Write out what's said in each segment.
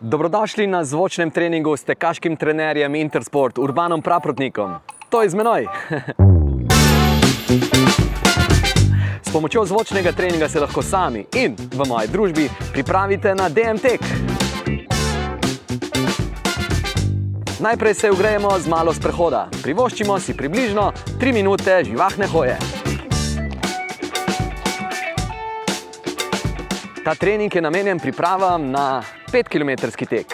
Dobrodošli na zvočnem treningu s tekaškim trenerjem Intersport, Urbanom Praprotnikom. To je z menoj. S pomočjo zvočnega treninga se lahko sami in v moji družbi pripravite na DMT. Najprej se ugrejemo z malo sprehoda. Privoščimo si približno 3 minute živahne hoje. Ta trening je namenjen pripravam na 5-km tek.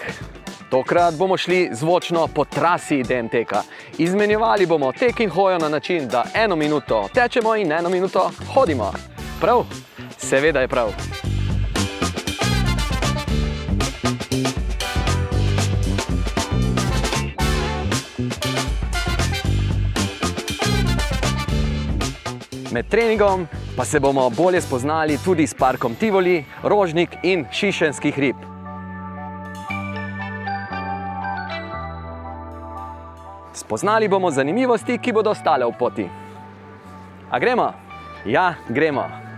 Tokrat bomo šli zvočno po trasi DMT-ka. Izmenjevali bomo tek in hojo na način, da eno minuto tečemo in eno minuto hodimo. Prav? Seveda je prav. Med treningom pa se bomo bolje spoznali tudi s parkom Tivoli, Rožnik in Šišenskih rib. Spoznali bomo zanimivosti, ki bodo ostale v poti. A gremo? Ja, gremo.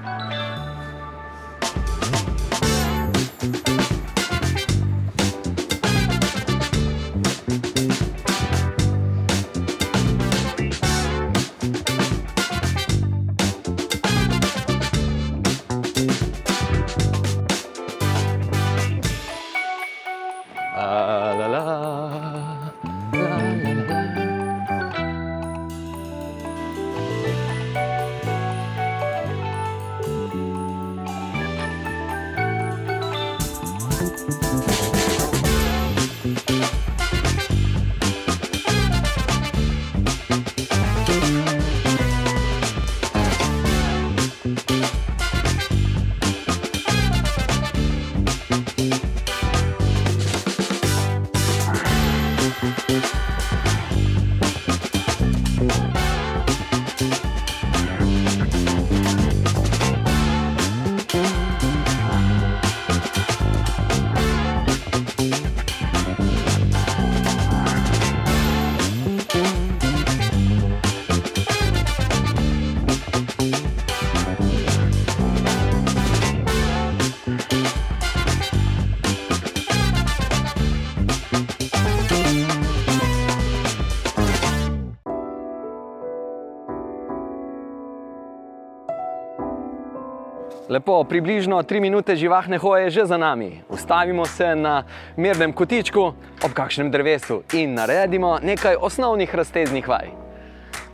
Lepo, približno 3 minute živahne hoje je že za nami. Ustavimo se na mirnem kotičku ob kakšnem drevesu in naredimo nekaj osnovnih razteznih vaj.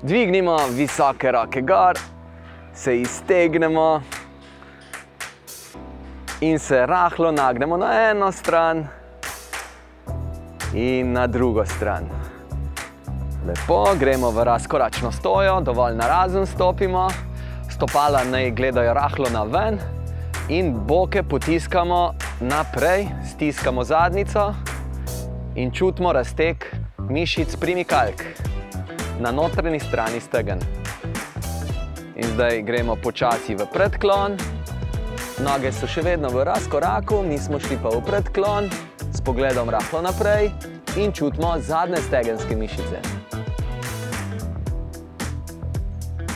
Dvignimo visoke roke gor, se iztegnemo in se rahlo nagnemo na eno stran in na drugo stran. Lepo, gremo v razkoračno stojo, dovolj narazen stopimo stopala naj gledajo rahlo na ven in boke potiskamo naprej, stiskamo zadnico in čutimo razteg mišic primikalk na notranji strani stegen. In zdaj gremo počasi v predklon, noge so še vedno v razkoraku, mi smo šli pa v predklon s pogledom rahlo naprej in čutimo zadnje stegenske mišice.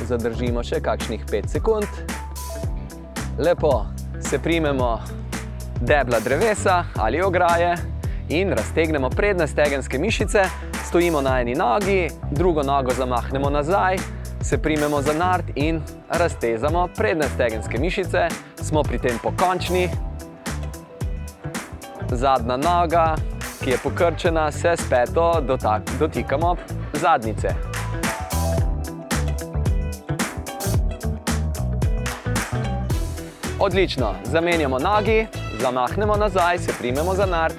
Zadržimo še kakšnih 5 sekund. Lepo se primemo debla drevesa ali ograje in raztegnemo prednje stegenske mišice, stojimo na eni nogi, drugo nogo zamahnemo nazaj, se primemo za nard in raztezamo prednje stegenske mišice, smo pri tem pokončni. Zadnja noga, ki je pokrčena, se s peto dotikamo zadnjice. Odlično, zamenjamo nogi, zamahnemo nazaj, se primemo za nard,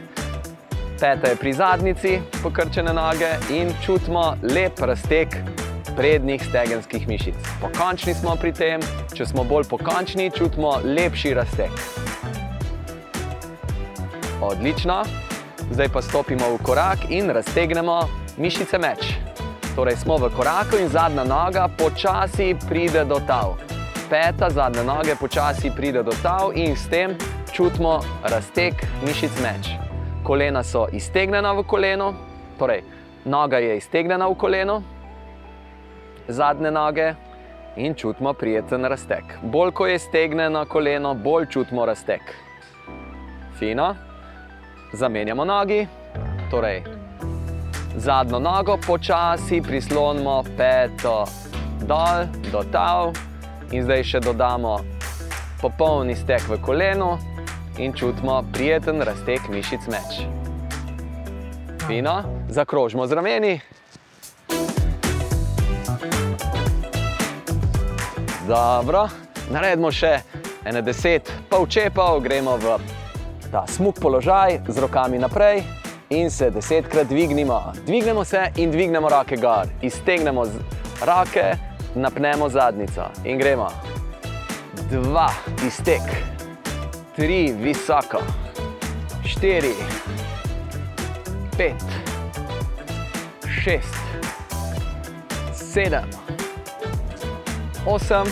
peta je pri zadnjici, pokrčene noge in čutimo lep razteg prednjih stegenskih mišic. Pokončni smo pri tem, če smo bolj pokončni, čutimo lepši razteg. Odlično, zdaj pa stopimo v korak in raztegnemo mišice meč. Torej smo v koraku in zadnja noga počasi pride do tal peta zadnje noge počasi pride do tal in s tem čutimo razteg mišic meč. Kolena so iztegnjena v koleno, torej noga je iztegnjena v koleno, zadnje noge in čutimo prijeten razteg. Bolj ko je iztegnjeno koleno, bolj čutimo razteg. Fino. zamenjamo nogi, torej zadnjo nogo počasi prislonimo peto dol do tal in zdaj še dodamo popoln iztek v kolenu in čutimo prijeten raztek mišic meč. Fino, zakrožimo z rameni. Dobro, naredimo še ene deset polčepov, gremo v ta smuk položaj z rokami naprej in se desetkrat dvignimo. Dvignemo se in dvignemo roke gor, iztegnemo roke, napnemo zadnico in gremo. Dva, iztek, tri, visoko, štiri, pet, šest, sedem, osem,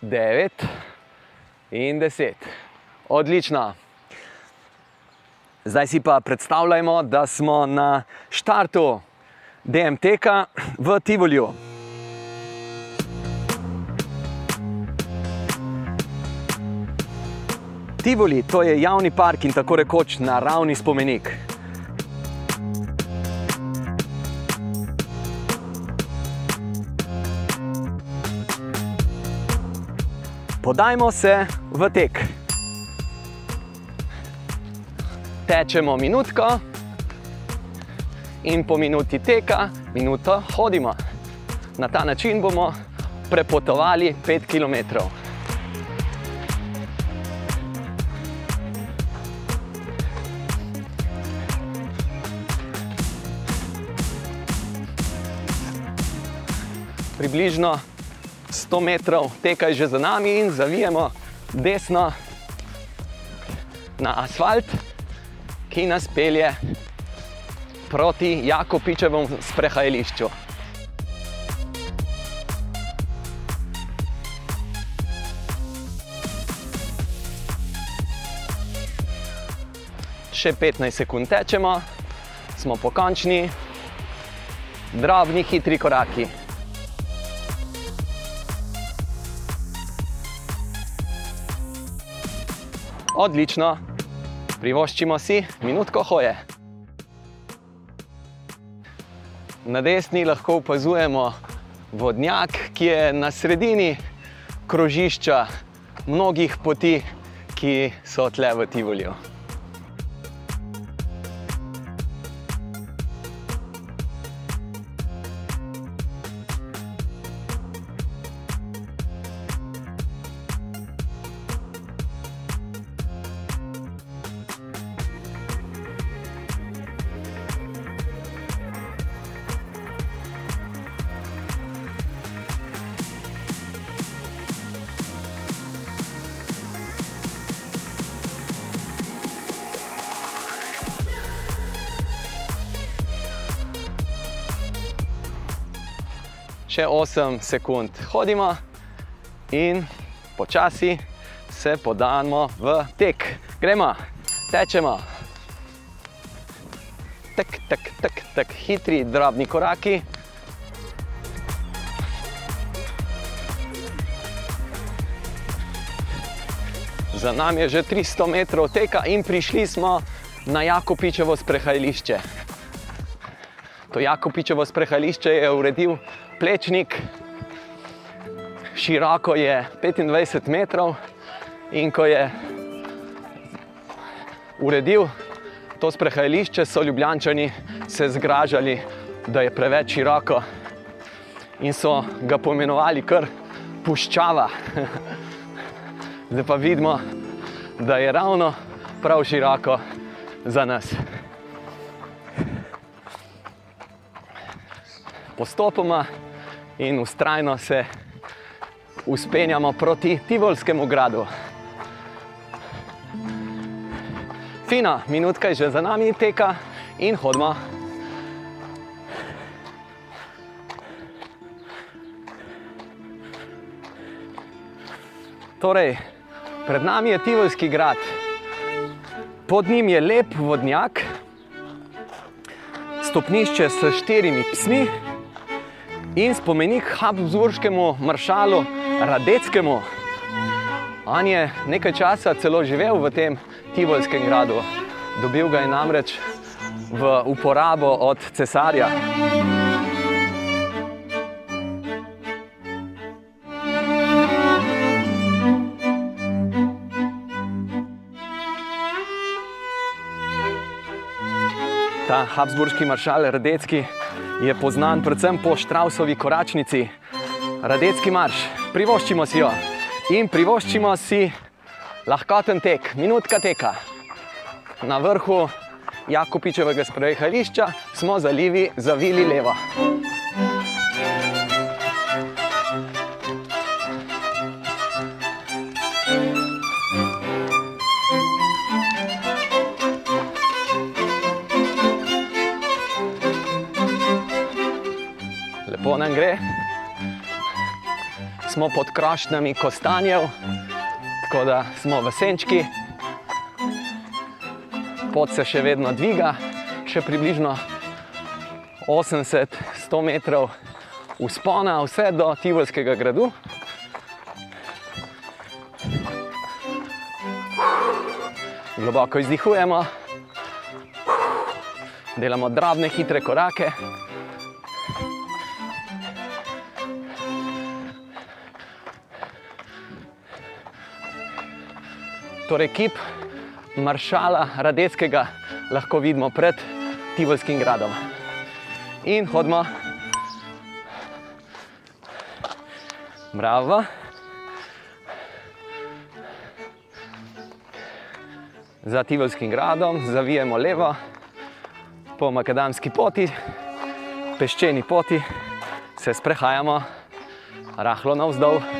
devet in deset. Odlično. Zdaj si pa predstavljajmo, da smo na štartu DMT-ka v Tivolju. Tivoli, to je javni park in tako rekoč naravni spomenik. Podajmo se v tek. Tečemo minutko in po minuti teka, minuto hodimo. Na ta način bomo prepotovali 5 km. Približno 100 metrov teka že za nami in zavijemo desno na asfalt, ki nas pelje proti Jakopičevemu sprehajališču. Še 15 sekund tečemo, smo pokončni, drobni, hitri koraki. Odlično, privoščimo si minutko hoje. Na desni lahko opazujemo vodnjak, ki je na sredini krožišča mnogih poti, ki so tle v Tivolju. Še 8 sekund hodimo in počasi se podamo v tek. Gremo, tečemo. Tek, tek, tek, tek, hitri, drobni koraki. Za nami je že 300 metrov teka in prišli smo na Jakopičevo sprehajališče. To Jakopičevo sprehajališče je uredil plečnik, široko je 25 metrov in ko je uredil to sprehajališče, so ljubljančani se zgražali, da je preveč široko in so ga poimenovali kar puščava. Zdaj pa vidimo, da je ravno prav široko za nas. Postopoma in ustrajno se uspenjamo proti Tivolskemu gradu. Fina, minutka je že za nami teka in hodimo. Torej, pred nami je Tivolski grad. Pod njim je lep vodnjak, stopnišče s štirimi psmi in spomenik Habsburškemu maršalu Radeckemu. On je nekaj časa celo živel v tem Tivolskem gradu. Dobil ga je namreč v uporabo od cesarja. Ta Habsburški maršal Radecki je poznan predvsem po Štrausovi koračnici. Radecki marš, privoščimo si jo in privoščimo si lahkoten tek, minutka teka. Na vrhu Jakopičevega sprehajališča smo zalivi zavili levo. Lepo nam gre. Smo pod krošnjami kostanjev, tako da smo v senčki. Pot se še vedno dviga, še približno 80-100 metrov vzpona, vse do Tivolskega gradu. Globoko izdihujemo, delamo drobne, hitre korake. Torej, kip maršala Radeckega lahko vidimo pred Tivolskim gradom. In hodimo. Bravo. Za Tivolskim gradom zavijemo levo po makadamski poti, peščeni poti, se sprehajamo rahlo navzdol.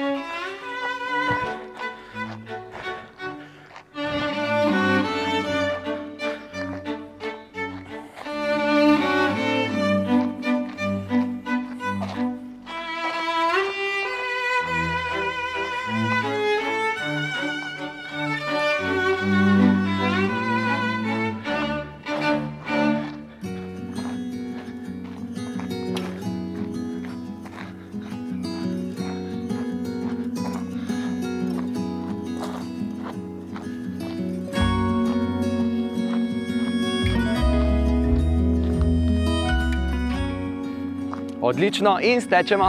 Odlično, in stečemo.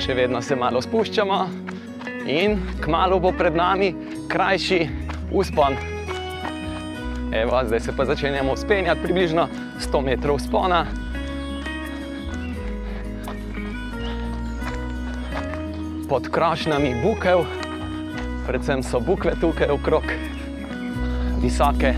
Še vedno se malo spuščamo, in kmalo bo pred nami krajši uspon. Evo, zdaj se pa začenjamo vzpenjati, približno 100 metrov spona. Pod krošnjami bukev, predvsem so bukve tukaj okrog, visoke.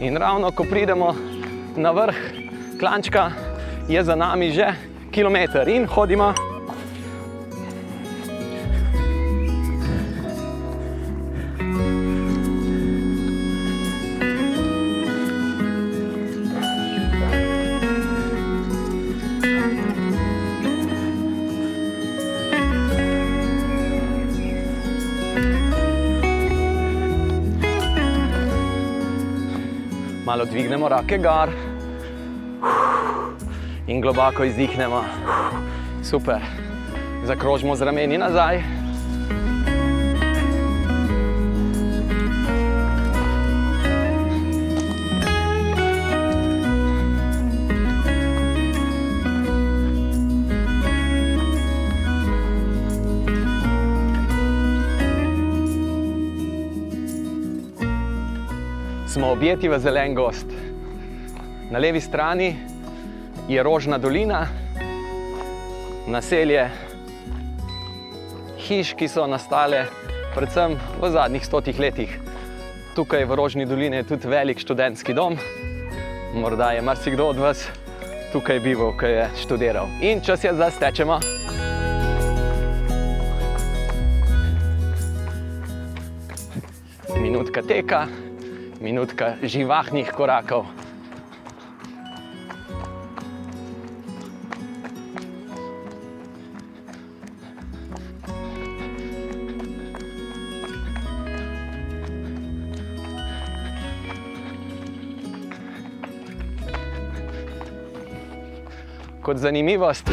In ravno ko pridemo na vrh klančka, je za nami že kilometer in hodimo. Malo dvignemo roke gor in globoko izdihnemo. Super. Zakrožimo z rameni nazaj. Smo objeti v zelen gost. Na levi strani je Rožna dolina, naselje hiš, ki so nastale predvsem v zadnjih stotih letih. Tukaj v Rožni dolini je tudi velik študentski dom, morda je marsikdo od vas tukaj bival, ko je študiral. In čas je, da stečemo. Minutka teka, minutka živahnih korakov Kot zanimivost,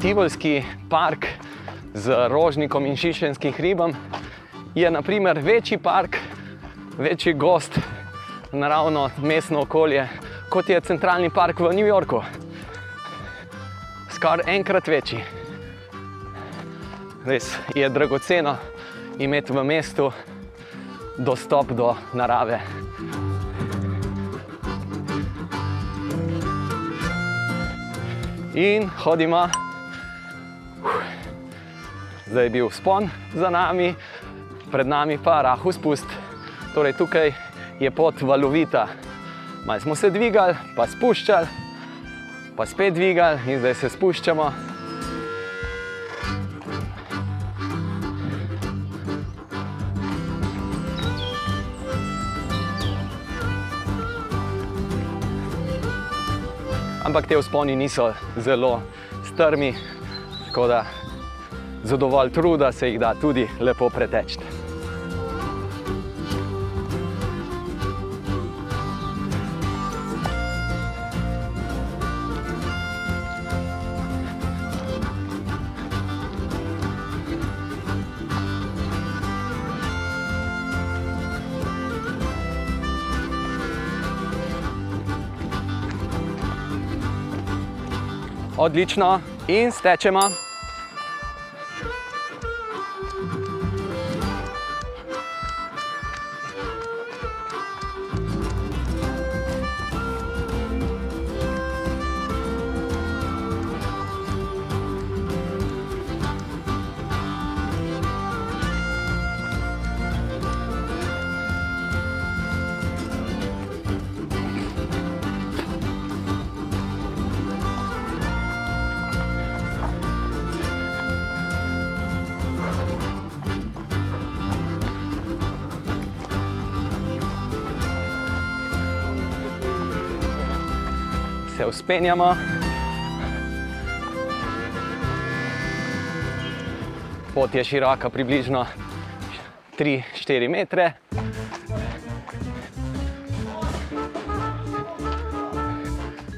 Tivolski park z rožnikom in šišenskim hribom je naprimer večji park, večji gost, naravno mestno okolje, kot je centralni park v New Yorku. Skoraj enkrat večji. Res je dragoceno imeti v mestu dostop do narave. In hodimo. Zdaj je bil spon za nami, pred nami pa rahu spust. Torej tukaj je pot valovita. Malo smo se dvigali, pa spuščali, pa spet dvigali in zdaj se spuščamo. Ampak te vzponi niso zelo strmi, tako da za dovolj truda se jih da tudi lepo preteči. Odlično, in stečemo. Se uspenjamo. Pot je široka približno 3-4 metre.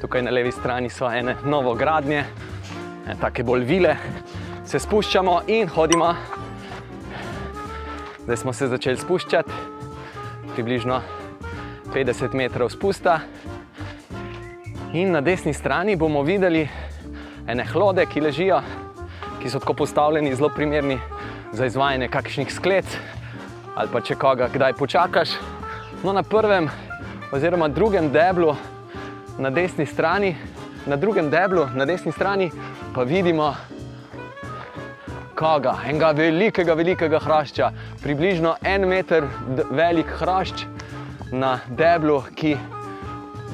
Tukaj na levi strani so ene novogradnje, tako bolj vile. Se spuščamo in hodimo. Zdaj smo se začeli spuščati, približno 50 metrov spusta. In na desni strani bomo videli ene hlode, ki ležijo, ki so tako postavljeni, zelo primerni za izvajanje kakšnih sklet ali pa če koga kdaj počakaš. No, na prvem oziroma drugem deblu na desni strani, na drugem deblu na desni strani pa vidimo koga, enega velikega, velikega hrašča, približno en meter velik hrašč na deblu, ki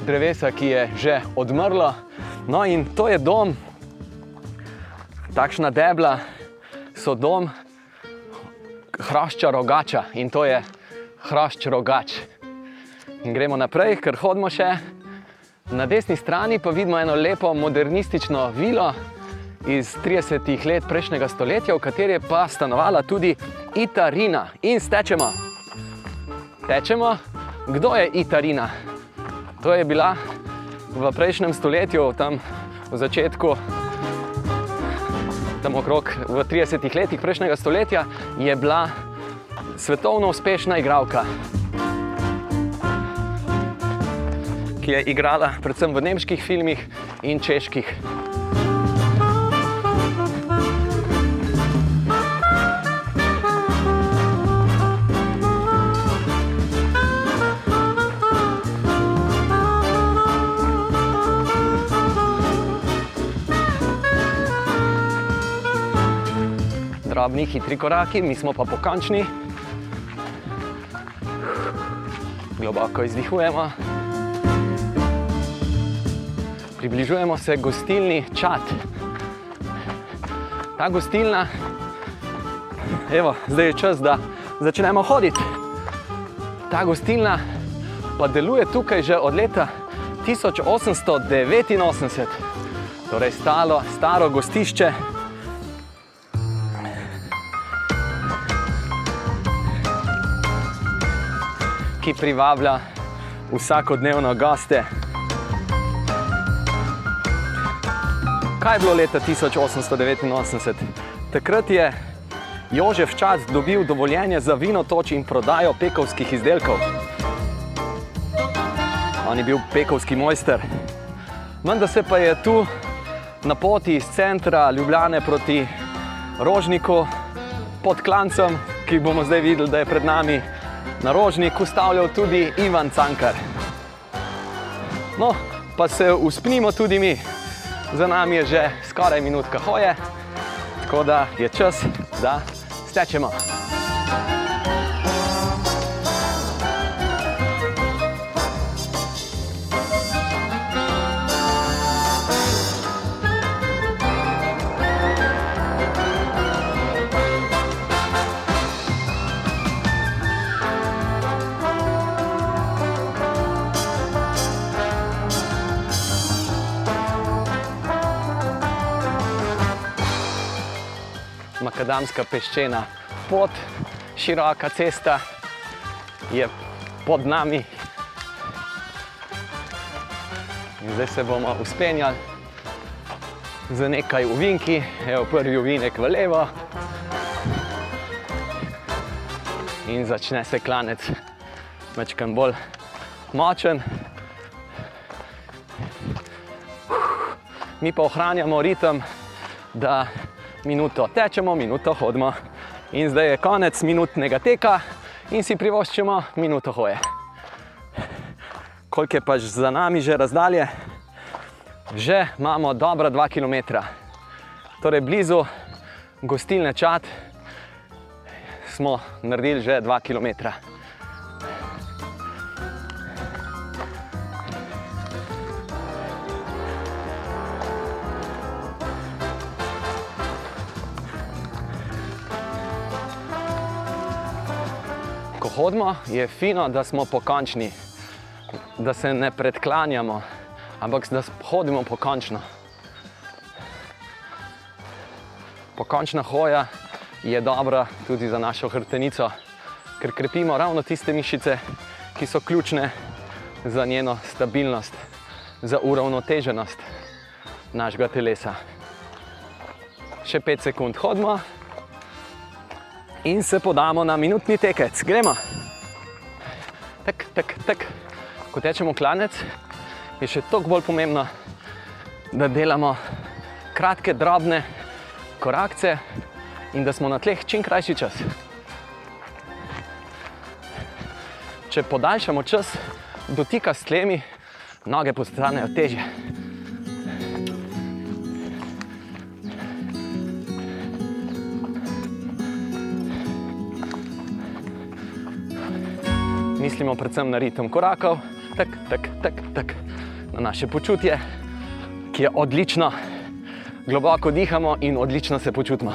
drevesa, ki je že odmrlo. No, in to je dom, takšna debla so dom hrašča rogača in to je hrašč rogač. In gremo naprej, ker hodimo še. Na desni strani pa vidimo eno lepo modernistično vilo iz 30 let prejšnjega stoletja, v kateri je pa stanovala tudi Itarina. In stečemo. Tečemo. Kdo je Itarina? To je bila v prejšnjem stoletju, tam v začetku, tam okrog 30 letih prejšnjega stoletja, je bila svetovno uspešna igralka, ki je igrala predvsem v nemških filmih in čeških. Drobni, hitri koraki, mi smo pa pokončni. Globoko izdihujemo. Približujemo se gostilni čat. Ta gostilna, evo, zdaj je čas, da začnemo hoditi. Ta gostilna pa deluje tukaj že od leta 1889, torej stalo, staro gostišče. Ki privablja vsakodnevno goste. Kaj je bilo leta 1889? Takrat je Jožef Čas dobil dovoljenje za vino toč in prodajo pekovskih izdelkov. On je bil pekovski mojster. Vendar se pa je tu na poti iz centra Ljubljane proti Rožniku pod klancem, ki bomo zdaj videli, da je pred nami na Rožniku, ustavljal tudi Ivan Cankar. No, pa se uspnimo tudi mi. Za nami je že skoraj minutka hoje, tako da je čas, da stečemo. Makadamska peščena pot, široka cesta je pod nami. In zdaj se bomo uspenjali z nekaj uvinki, evo prvi uvinek v levo. In začne se klanec mečkam bolj močen. Mi pa ohranjamo ritem, da minuto tečemo, minuto hodimo. In zdaj je konec minutnega teka in si privoščimo minuto hoje. Koliko je pač za nami že razdalje? Že imamo dobra 2 km. Torej, blizu gostilne čat smo naredili že 2 km. Hodimo, je fino, da smo pokončni, da se ne predklanjamo, ampak da hodimo pokončno. Pokončna hoja je dobra tudi za našo hrbtenico, ker krepimo ravno tiste mišice, ki so ključne za njeno stabilnost, za uravnoteženost našega telesa. Še 5 sekund hodimo in se podamo na minutni tekec. Gremo. Tak, tak, tak. Ko tečemo klanec, je še toliko bolj pomembno, da delamo kratke, drobne korakce in da smo na tleh čim krajši čas. Če podaljšamo čas dotika s tlemi, noge postanejo težje. Mislimo predvsem na ritem korakov, tak, tak, tak, tak, na naše počutje, ki je odlično. Globoko dihamo in odlično se počutimo.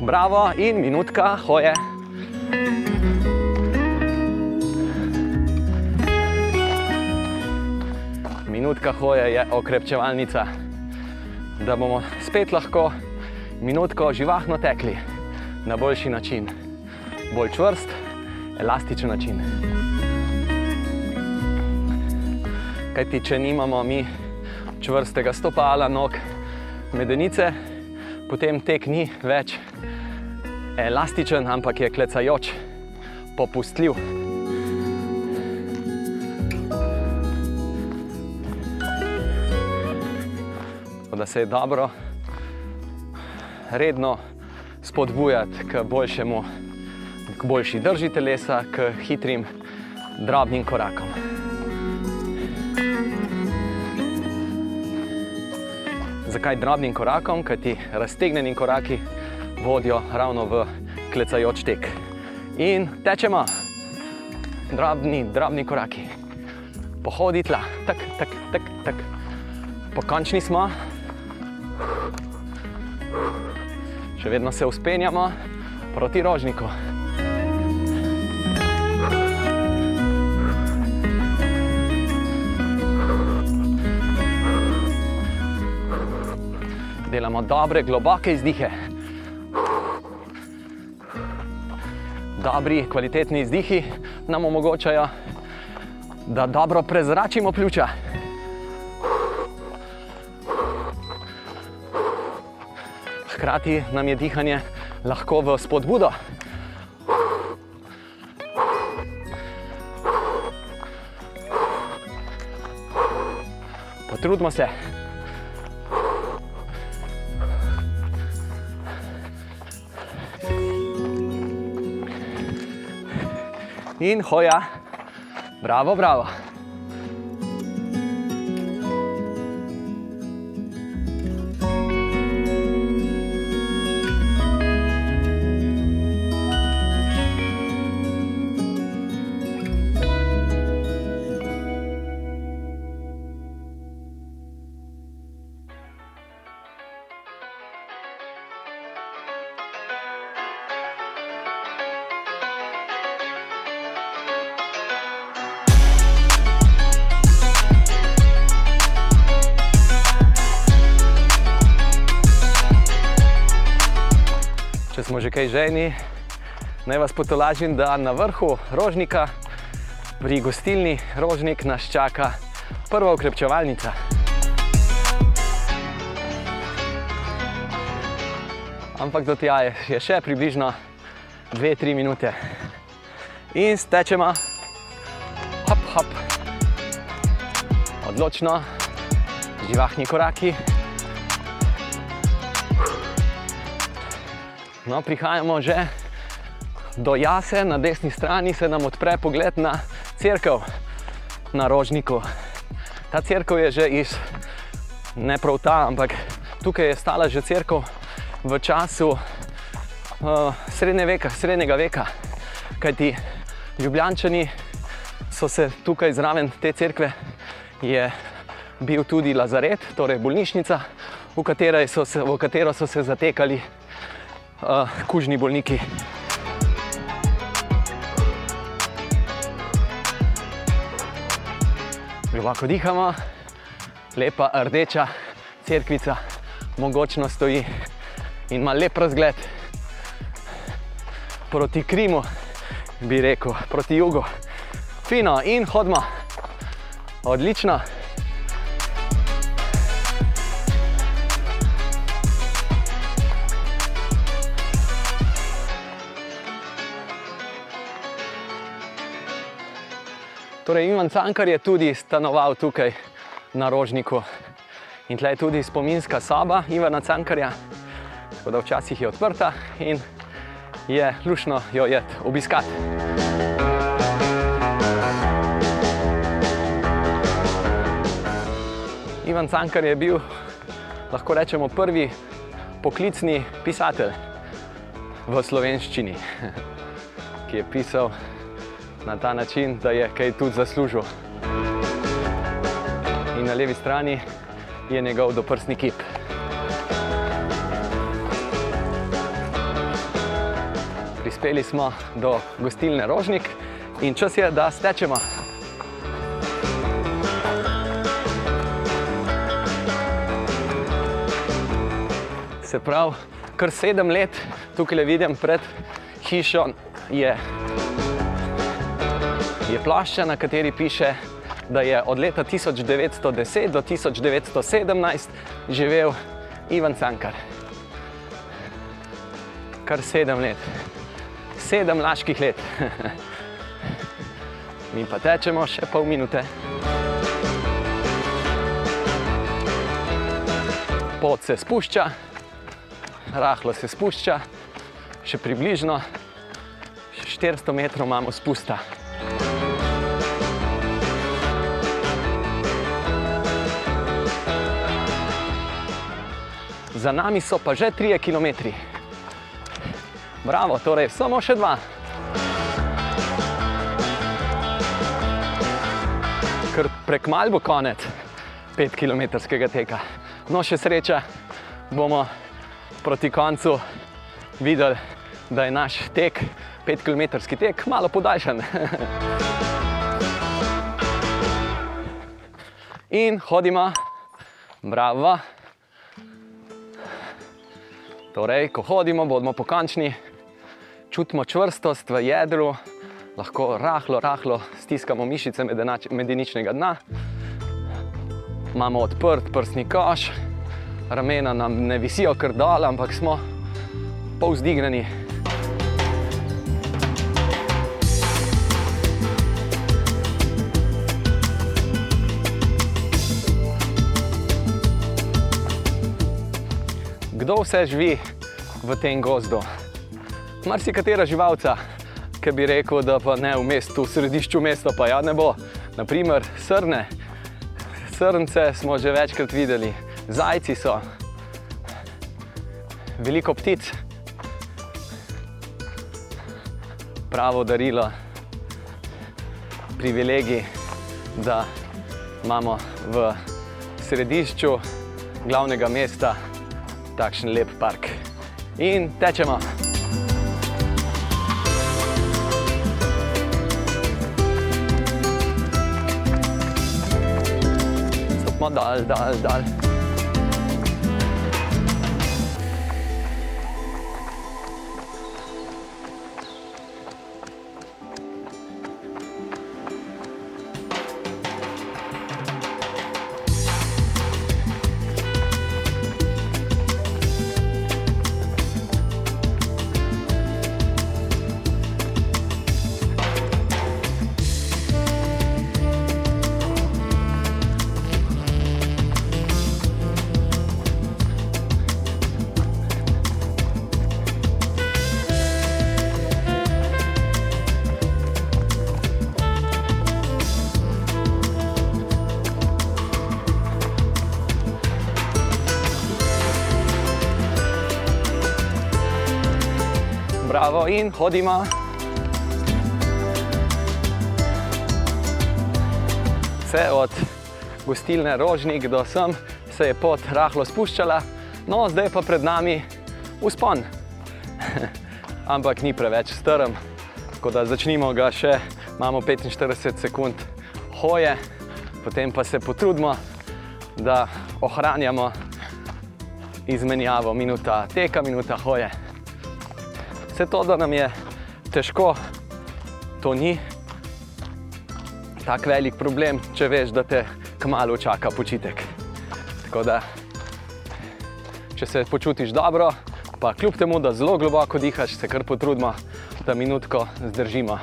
Bravo in minutka hoje. Minutka hoje je okrepčevalnica, da bomo spet lahko minutko živahno tekli na boljši način, bolj čvrst, elastičen način. Kajti, če nimamo mi čvrstega stopala, nog, medenice, potem tek ni več elastičen, ampak je klecajoč, popustljiv. Da se je dobro redno spodbujati k boljšemu, k boljši drži telesa, k hitrim, drobnim korakom. Zakaj drobnim korakom? Kajti raztegnjeni koraki vodijo ravno v klecajoč tek. In tečemo, drobni, drobni koraki, pohodi tla, tak, tak, tak, tak. Pokončni smo, še vedno se uspenjamo proti rožniku. delamo dobre, globoke izdihe. Dobri, kvalitetni izdihi nam omogočajo, da dobro prezračimo pljuča. Hkrati nam je dihanje lahko v spodbudo. Potrudimo se. In hoja, bravo, bravo. Kaj ženi, naj vas potolažim, da na vrhu rožnika, pri gostilni Rožnik, nas čaka prva ukrepčevalnica. Ampak do tja je, je še približno 2-3 minute. In stečemo, hop, hop, odločno, živahni koraki. No, prihajamo že do jase, na desni strani se nam odpre pogled na crkv na Rožniku. Ta crkv je že iz, ne prav ta, ampak tukaj je stala že crkv v času uh, srednje veka, srednjega veka. Kajti Ljubljančani so se tukaj zraven te cerkve je bil tudi lazaret, torej bolnišnica, v, so se, v katero so se zatekali uh, kužni bolniki. Globoko dihamo, lepa rdeča crkvica, mogočno stoji in ima lep razgled proti Krimu, bi rekel, proti jugu. Fino in hodimo, odlično. Torej, Ivan Cankar je tudi stanoval tukaj na Rožniku in tle je tudi spominska soba Ivana Cankarja, tako da včasih je odprta in je lušno jo je obiskati. Ivan Cankar je bil, lahko rečemo, prvi poklicni pisatelj v slovenščini, ki je pisal na ta način, da je kaj tudi zaslužil. In na levi strani je njegov doprsni kip. Prispeli smo do gostilne Rožnik in čas je, da stečemo. Se pravi, kar sedem let tukaj vidim pred hišo je je plošča, na kateri piše, da je od leta 1910 do 1917 živel Ivan Cankar. Kar sedem let, sedem laških let. Mi pa tečemo še pol minute. Pot se spušča, rahlo se spušča, še približno 400 metrov imamo spusta. Za nami so pa že 3 km. Bravo, torej samo še dva. Ker prek mal bo konec 5 km teka. No, še sreča, bomo proti koncu videli, da je naš tek, 5 km tek, malo podaljšan. In hodimo, bravo. Torej, ko hodimo, bodimo pokončni, čutimo čvrstost v jedru, lahko rahlo, rahlo stiskamo mišice medeničnega dna. Imamo odprt prsni koš, ramena nam ne visijo kar dol, ampak smo povzdignjeni. Kdo vse živi v tem gozdu? Marsikatera živalca, ki bi rekel, da pa ne v mestu, v središču mesta, pa ja ne bo. Naprimer, srne. Srnce smo že večkrat videli, zajci so, veliko ptic, pravo darilo, privilegij, da imamo v središču glavnega mesta takšen lep park. In tečemo. Stopimo dal, dal, dal. In hodimo. Vse od gostilne Rožnik do sem se je pot rahlo spuščala, no zdaj pa pred nami uspon. Ampak ni preveč strm, tako da začnimo ga še, imamo 45 sekund hoje, potem pa se potrudimo, da ohranjamo izmenjavo minuta teka, minuta hoje. Vse to, da nam je težko, to ni tako velik problem, če veš, da te kmalo čaka počitek. Tako da, če se počutiš dobro, pa kljub temu, da zelo globoko dihaš, se kar potrudimo, da minutko zdržimo.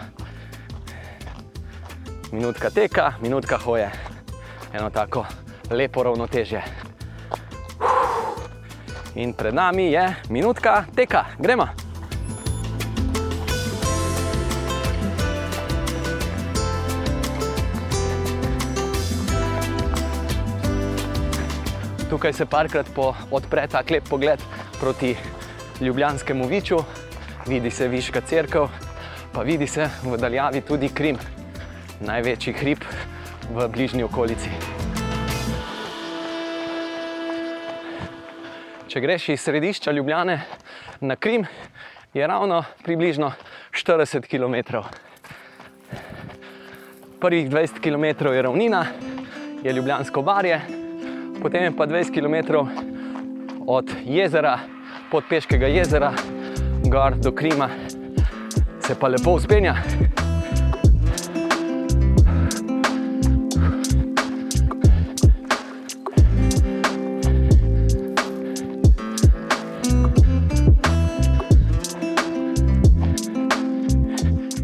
Minutka teka, minutka hoje. Eno tako lepo ravnotežje. In pred nami je minutka teka, gremo. Tukaj se parkrat po, odpre ta lep pogled proti Ljubljanskemu viču, vidi se Viška crkva, pa vidi se v daljavi tudi Krim, največji hrib v bližnji okolici. Če greš iz središča Ljubljane na Krim, je ravno približno 40 km. Prvih 20 km je ravnina, je Ljubljansko barje, potem je pa 20 km od jezera, podpeškega jezera, gor do Krima, se pa lepo uspenja.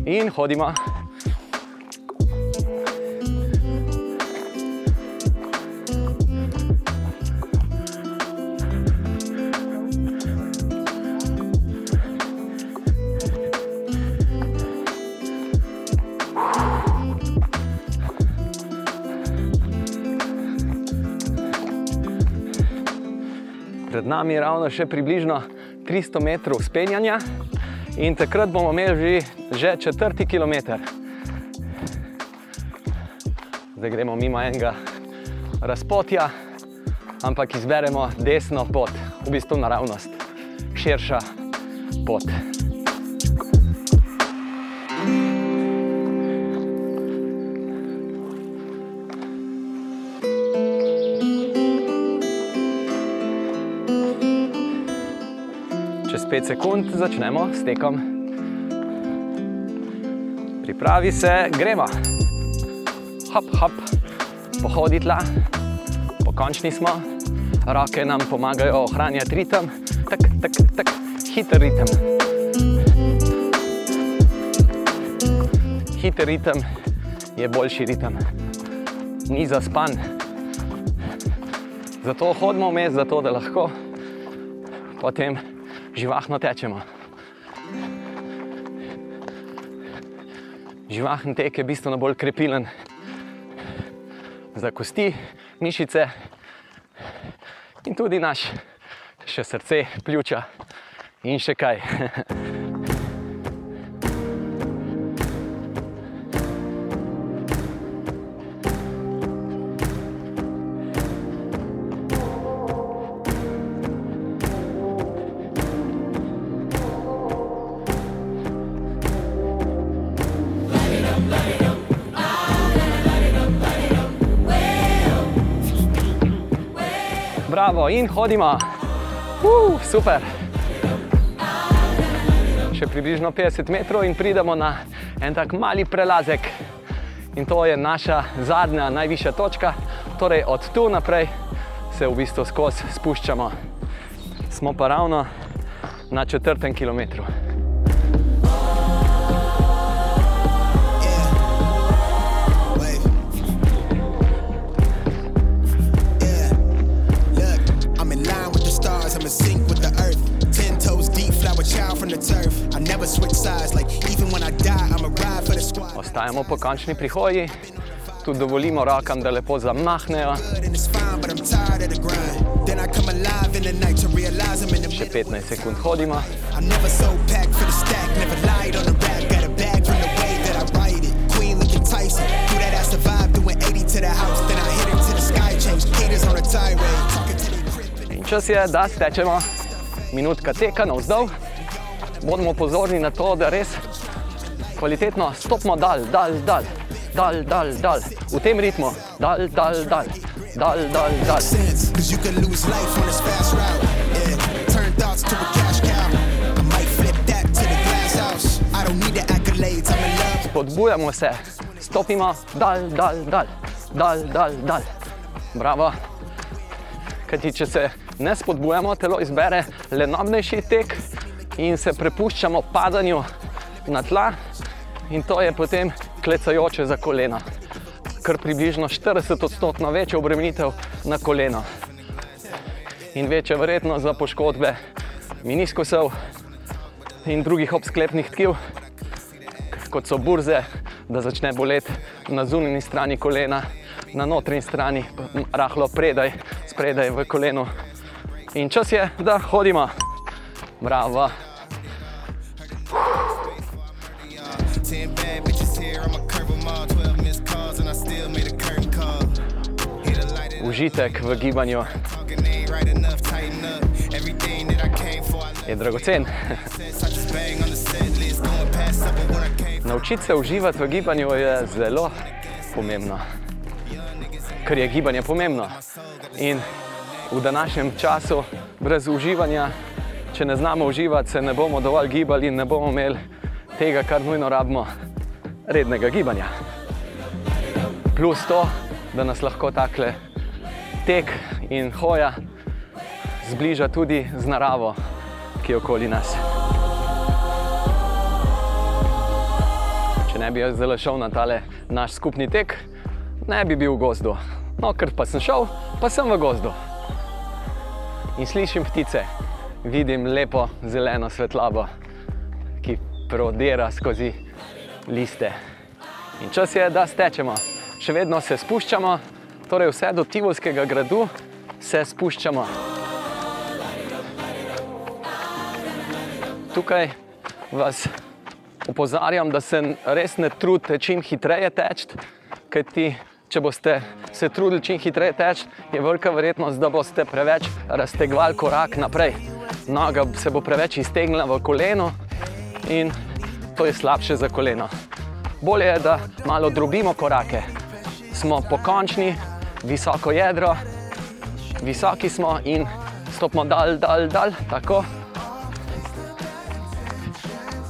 In hodimo. Nami je ravno še približno 300 metrov spenjanja in takrat bomo imeli že četrti kilometr. Zdaj gremo mimo enega razpotja, ampak izberemo desno pot, v bistvu naravnost, širša pot. 5 sekund začnemo s tekom. Pripravi se, gremo. Hop, hop, pohodi tla, pokončni smo, roke nam pomagajo ohranjati ritem, tak, tak, tak, hiter ritem. Hiter ritem je boljši ritem, ni zaspan. Zato hodimo vmes, zato da lahko potem živahno tečemo. Živahen tek je bistveno bolj krepilen za kosti, mišice in tudi naš še srce, pljuča in še kaj. in hodimo. Uh, super. Še približno 50 metrov in pridemo na en tak mali prelazek. In to je naša zadnja, najvišja točka. Torej od tu naprej se v bistvu skozi spuščamo. Smo pa ravno na četrtem kilometru. Hit it to the sky, change haters on a tirade. Talking to the crib. In čas je, da stečemo. Minutka teka navzdol. Bodimo pozorni na to, da res kvalitetno stopimo dal, dal, dal, dal, dal, dal. V tem ritmu, dal, dal, dal, dal, dal, dal. sense, cause you can lose life on this fast route. Yeah, turn thoughts to a cash cow. I might flip that to the glass house. I don't need the accolades, I'm in love. Podbujamo se, stopimo dal, dal, dal, dal, dal, dal. Bravo. Kajti, če se ne spodbujamo, telo izbere lenobnejši tek in se prepuščamo padanju na tla, in to je potem klecajoče za kolena. Kar približno 40 odstotkov večja obremenitev na koleno in večja verjetnost za poškodbe meniskosov in drugih obsklepnih tkiv kot so burze, da začne boleti na zunanji strani kolena, na notranji strani, rahlo predaj, spredaj v kolenu. In čas je, da hodimo. Bravo. Past supper when I came. Naučiti se uživati v gibanju je zelo pomembno, ker je gibanje pomembno. In v današnjem času, brez uživanja, če ne znamo uživati, se ne bomo dovolj gibali in ne bomo imeli tega, kar nujno rabimo, rednega gibanja. Plus to, da nas lahko takle tek in hoja zbliža tudi z naravo, ki je okoli nas. Če ne bi jaz zdaj šel na tale naš skupni tek, ne bi bil v gozdu. No, ker pa sem šel, pa sem v gozdu. In slišim ptice, vidim lepo zeleno svetlabo, ki prodira skozi liste. In čas je, da stečemo. Še vedno se spuščamo, torej vse do Tivolskega gradu se spuščamo. Tukaj vas opozarjam, da se res ne trudite čim hitreje teči, kajti če boste se trudili čim hitreje teči, je velika verjetnost, da boste preveč raztegovali korak naprej. Noga se bo preveč iztegnila v koleno in to je slabše za koleno. Bolje je, da malo drobimo korake. Smo pokončni, visoko jedro, visoki smo in stopimo dal, dal, dal, tako.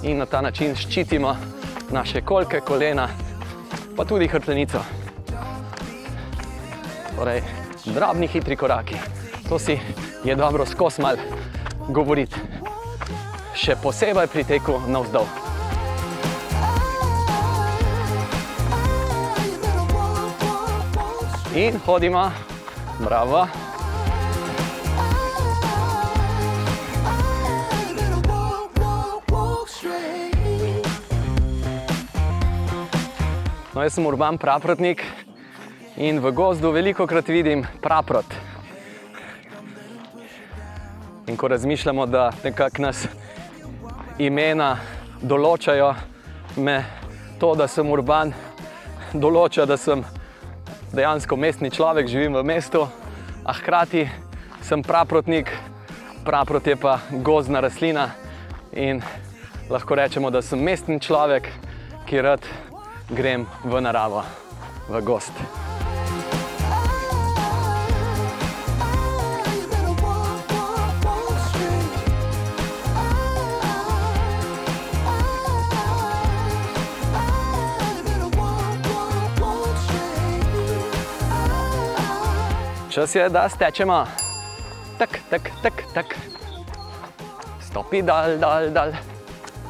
in na ta način ščitimo naše kolke, kolena, pa tudi hrbtenico. Torej, drobni, hitri koraki. To si je dobro skozi mal govoriti. Še posebej pri teku navzdol. In hodimo, bravo. No, jaz sem urban praprotnik in v gozdu veliko krat vidim praprot. In ko razmišljamo, da nekako nas imena določajo, me to, da sem urban, določa, da sem dejansko mestni človek, živim v mestu, a hkrati sem praprotnik, praprot je pa gozdna rastlina in lahko rečemo, da sem mestni človek, ki rad grem v naravo, v gost. Čas je, da stečemo. Tak, tak, tak, tak. Stopi dal, dal, dal.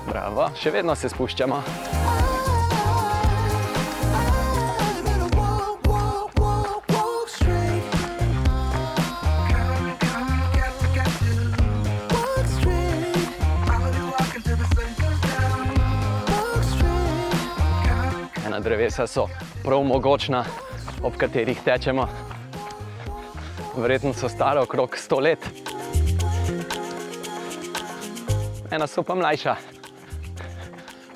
Bravo, še vedno se spuščamo. Ena drevesa so prav mogočna, ob katerih tečemo. Verjetno so stare okrog 100 let. Ena so pa mlajša,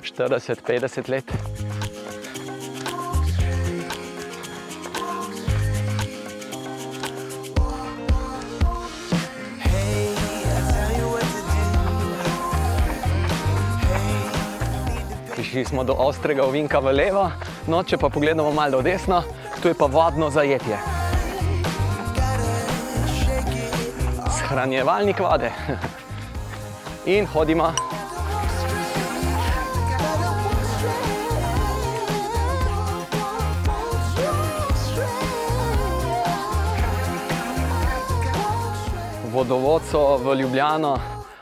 40-50 let. Prišli smo do ostrega ovinka v levo, no če pa pogledamo malo desno, tu je pa vodno zajetje. Shranjevalnik vode. In hodimo. Vodovod so v Ljubljano,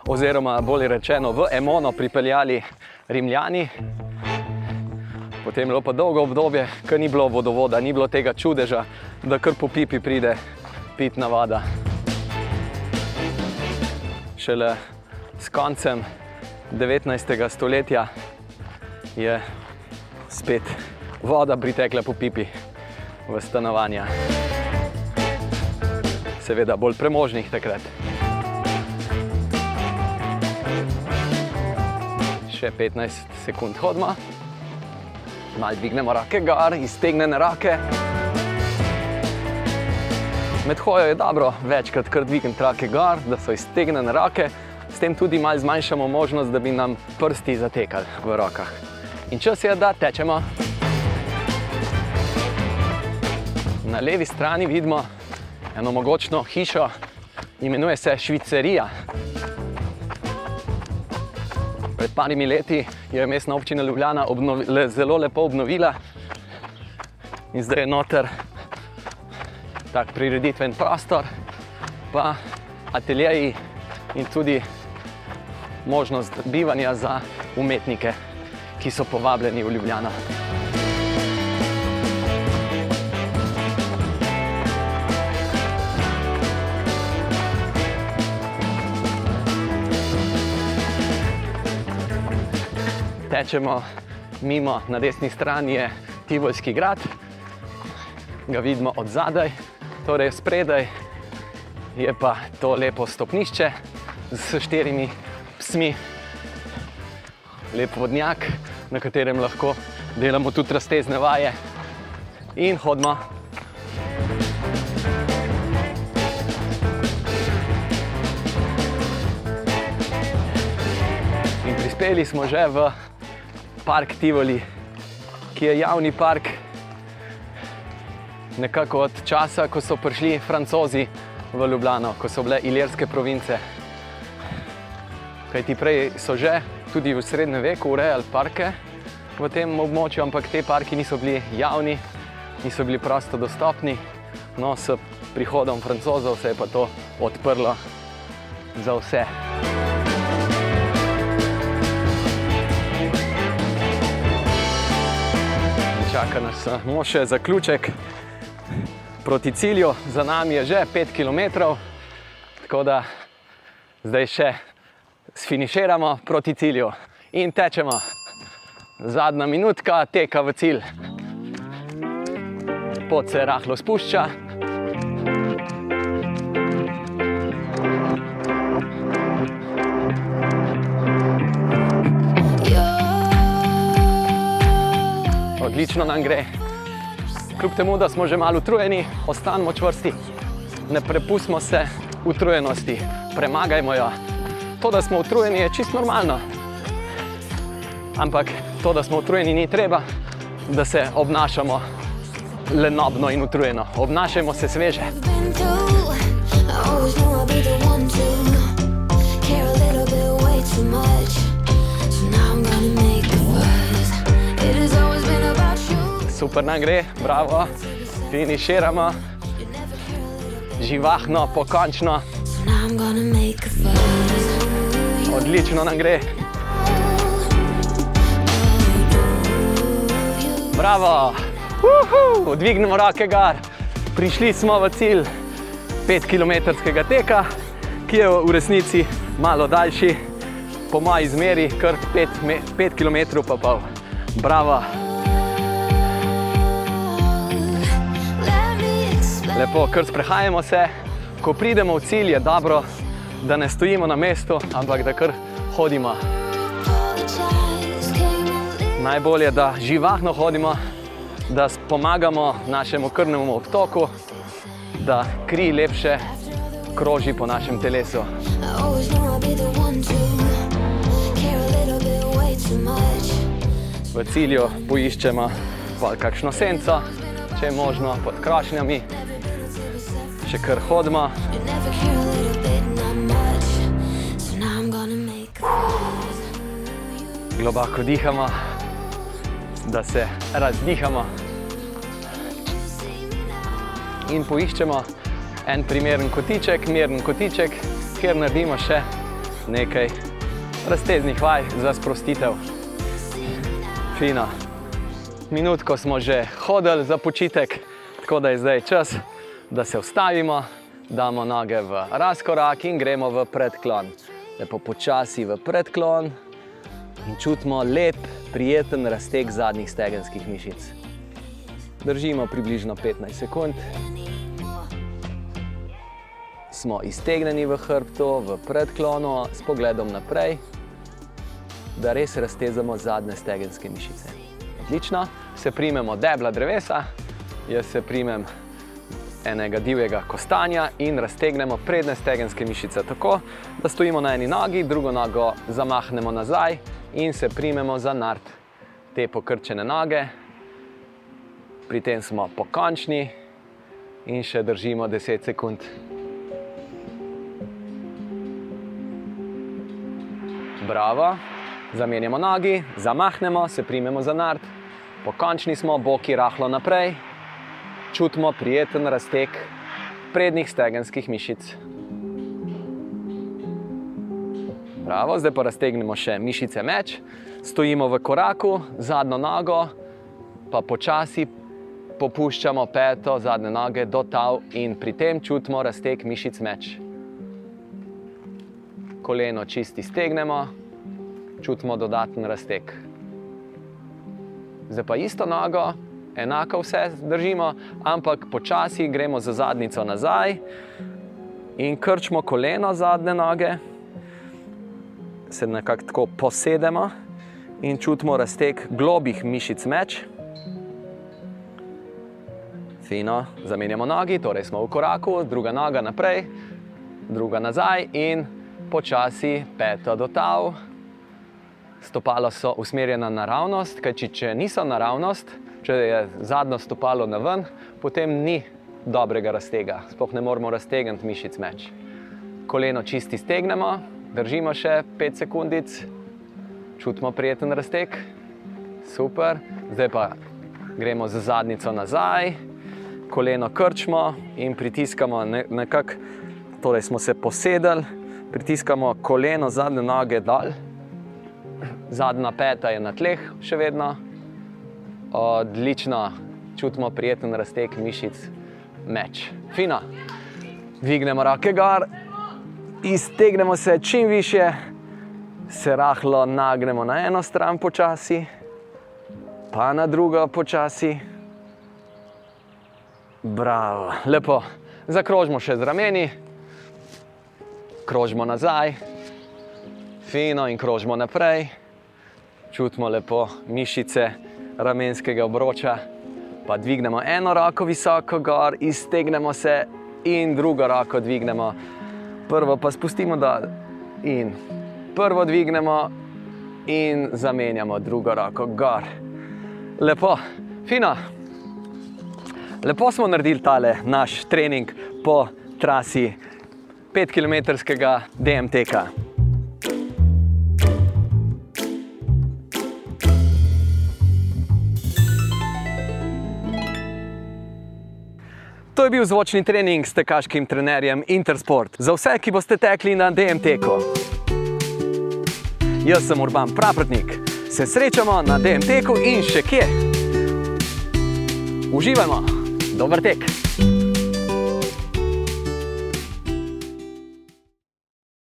oziroma bolje rečeno v Emono, pripeljali Rimljani. Potem je bilo pa dolgo obdobje, ko ni bilo vodovoda, ni bilo tega čudeža, da kar po pipi pride pitna voda. Šele s koncem 19. stoletja je spet voda pritekla po pipi v stanovanja. Seveda bolj premožnih takrat. Še 15 sekund hodimo, malo dvignemo roke gor, iztegnjene roke. Med hojo je dobro večkrat kar dvigniti roke gor, da so iztegnjene roke, s tem tudi malo zmanjšamo možnost, da bi nam prsti zatekali v rokah. In čas je, da tečemo. Na levi strani vidimo eno mogočno hišo, imenuje se Švicerija. Pred parimi leti je mestna občina Ljubljana obnovi, le, zelo lepo obnovila in zdaj je noter tak prireditven prostor, pa ateljeji in tudi možnost bivanja za umetnike, ki so povabljeni v Ljubljano. Tečemo mimo, na desni strani je Tivolski grad, ga vidimo od zadaj, torej spredaj je pa to lepo stopnišče s štirimi psmi, lep vodnjak, na katerem lahko delamo tudi raztezne vaje in hodimo. In prispeli smo že v park Tivoli, ki je javni park nekako od časa, ko so prišli francozi v Ljubljano, ko so bile ilirske province. Kaj ti prej so že tudi v srednjem veku urejali parke v tem območju, ampak te parki niso bili javni, niso bili prosto dostopni. No, s prihodom francozov se je pa to odprlo za vse. Čaka nas samo še zaključek proti cilju, za nami je že 5 km, tako da zdaj še sfiniširamo proti cilju in tečemo. Zadnja minutka teka v cilj. Pot se rahlo spušča. Odlično nam gre. Kljub temu, da smo že malo utrujeni, ostanimo čvrsti. Ne prepustimo se utrujenosti, premagajmo jo. To, da smo utrujeni, je čisto normalno. Ampak to, da smo utrujeni, ni treba, da se obnašamo lenobno in utrujeno. Obnašajmo se sveže. always knew I'd be the one to care a little bit way too much. Super nam gre, bravo, finiširamo, živahno, pokončno, odlično nam gre. Bravo, Uhu, dvignemo roke gor. Prišli smo v cilj 5 km teka, ki je v resnici malo daljši, po moji izmeri kar 5 km pa pol. Bravo. Lepo, kar sprehajamo se. Ko pridemo v cilj, je dobro, da ne stojimo na mestu, ampak da kar hodimo. Najbolje je, da živahno hodimo, da pomagamo našemu krvnemu obtoku, da kri lepše kroži po našem telesu. V cilju poiščemo pa kakšno senco, če je možno pod krošnjami, še kar hodimo. You never care a little bit, not much. So now I'm gonna make a fuss. globoko dihamo, da se razdihamo. In poiščemo en primeren kotiček, miren kotiček, kjer naredimo še nekaj razteznih vaj za sprostitev. Fino. Minutko smo že hodili za počitek, tako da je zdaj čas, da se ustavimo, damo noge v razkorak in gremo v predklon. Lepo počasi v predklon, in čutimo lep, prijeten razteg zadnjih stegenskih mišic. Držimo približno 15 sekund. Smo iztegnjeni v hrbtu, v predklonu, s pogledom naprej, da res raztezamo zadnje stegenske mišice. Odlično, se primemo debla drevesa, jaz se primem enega divjega kostanja in raztegnemo prednje stegenske mišice tako, da stojimo na eni nogi, drugo nogo zamahnemo nazaj in se primemo za nart te pokrčene noge. Pri tem smo pokončni in še držimo 10 sekund. Bravo, zamenjamo nogi, zamahnemo, se primemo za nart, pokončni smo, boki rahlo naprej, čutimo prijeten razteg prednjih stegenskih mišic. Bravo, zdaj pa raztegnemo še mišice meč, stojimo v koraku, zadnjo nogo, pa počasi popuščamo peto zadnje noge do tal in pri tem čutimo razteg mišic meč. Koleno čisti stegnemo, čutimo dodaten razteg. Zdaj pa isto nogo, enako vse držimo, ampak počasi gremo za zadnico nazaj in krčimo koleno zadnje noge, se nekako tako posedemo in čutimo razteg globih mišic meč. Fino, zamenjamo nogi, torej smo v koraku, druga noga naprej, druga nazaj in počasi peto do tav. Stopala so usmerjena naravnost, kajti če niso naravnost, če je zadnjo stopalo na ven, potem ni dobrega raztega, sploh ne moremo raztegniti mišic meč. Koleno čisti stegnemo, držimo še 5 sekundic čutimo prijeten raztek, super, zdaj pa gremo z zadnico nazaj, koleno krčimo in pritiskamo ne, nekako, torej smo se posedeli, pritiskamo koleno zadnje noge dol, zadnja peta je na tleh, še vedno. Odlično, čutimo prijeten raztek mišic, meč. Fino. Dvignemo roke gor, iztegnemo se čim više, se rahlo nagnemo na eno stran počasi, pa na drugo počasi. Bravo, lepo. Zakrožimo še z rameni, krožimo nazaj, fino in krožimo naprej. Čutimo lepo mišice ramenskega obroča, pa dvignemo eno roko visoko gor, iztegnemo se in drugo roko dvignemo. Prvo pa spustimo dol in prvo dvignemo in zamenjamo drugo roko gor. Lepo, fino. Lepo smo naredili tale naš trening po trasi 5 km DMT-ka. To je bil zvočni trening s tekaškim trenerjem Intersport. Za vse, ki boste tekli na DMT-ku. Jaz sem Urban Praprotnik. Se srečamo na DMT-ku in še kje. Uživajmo, dober tek!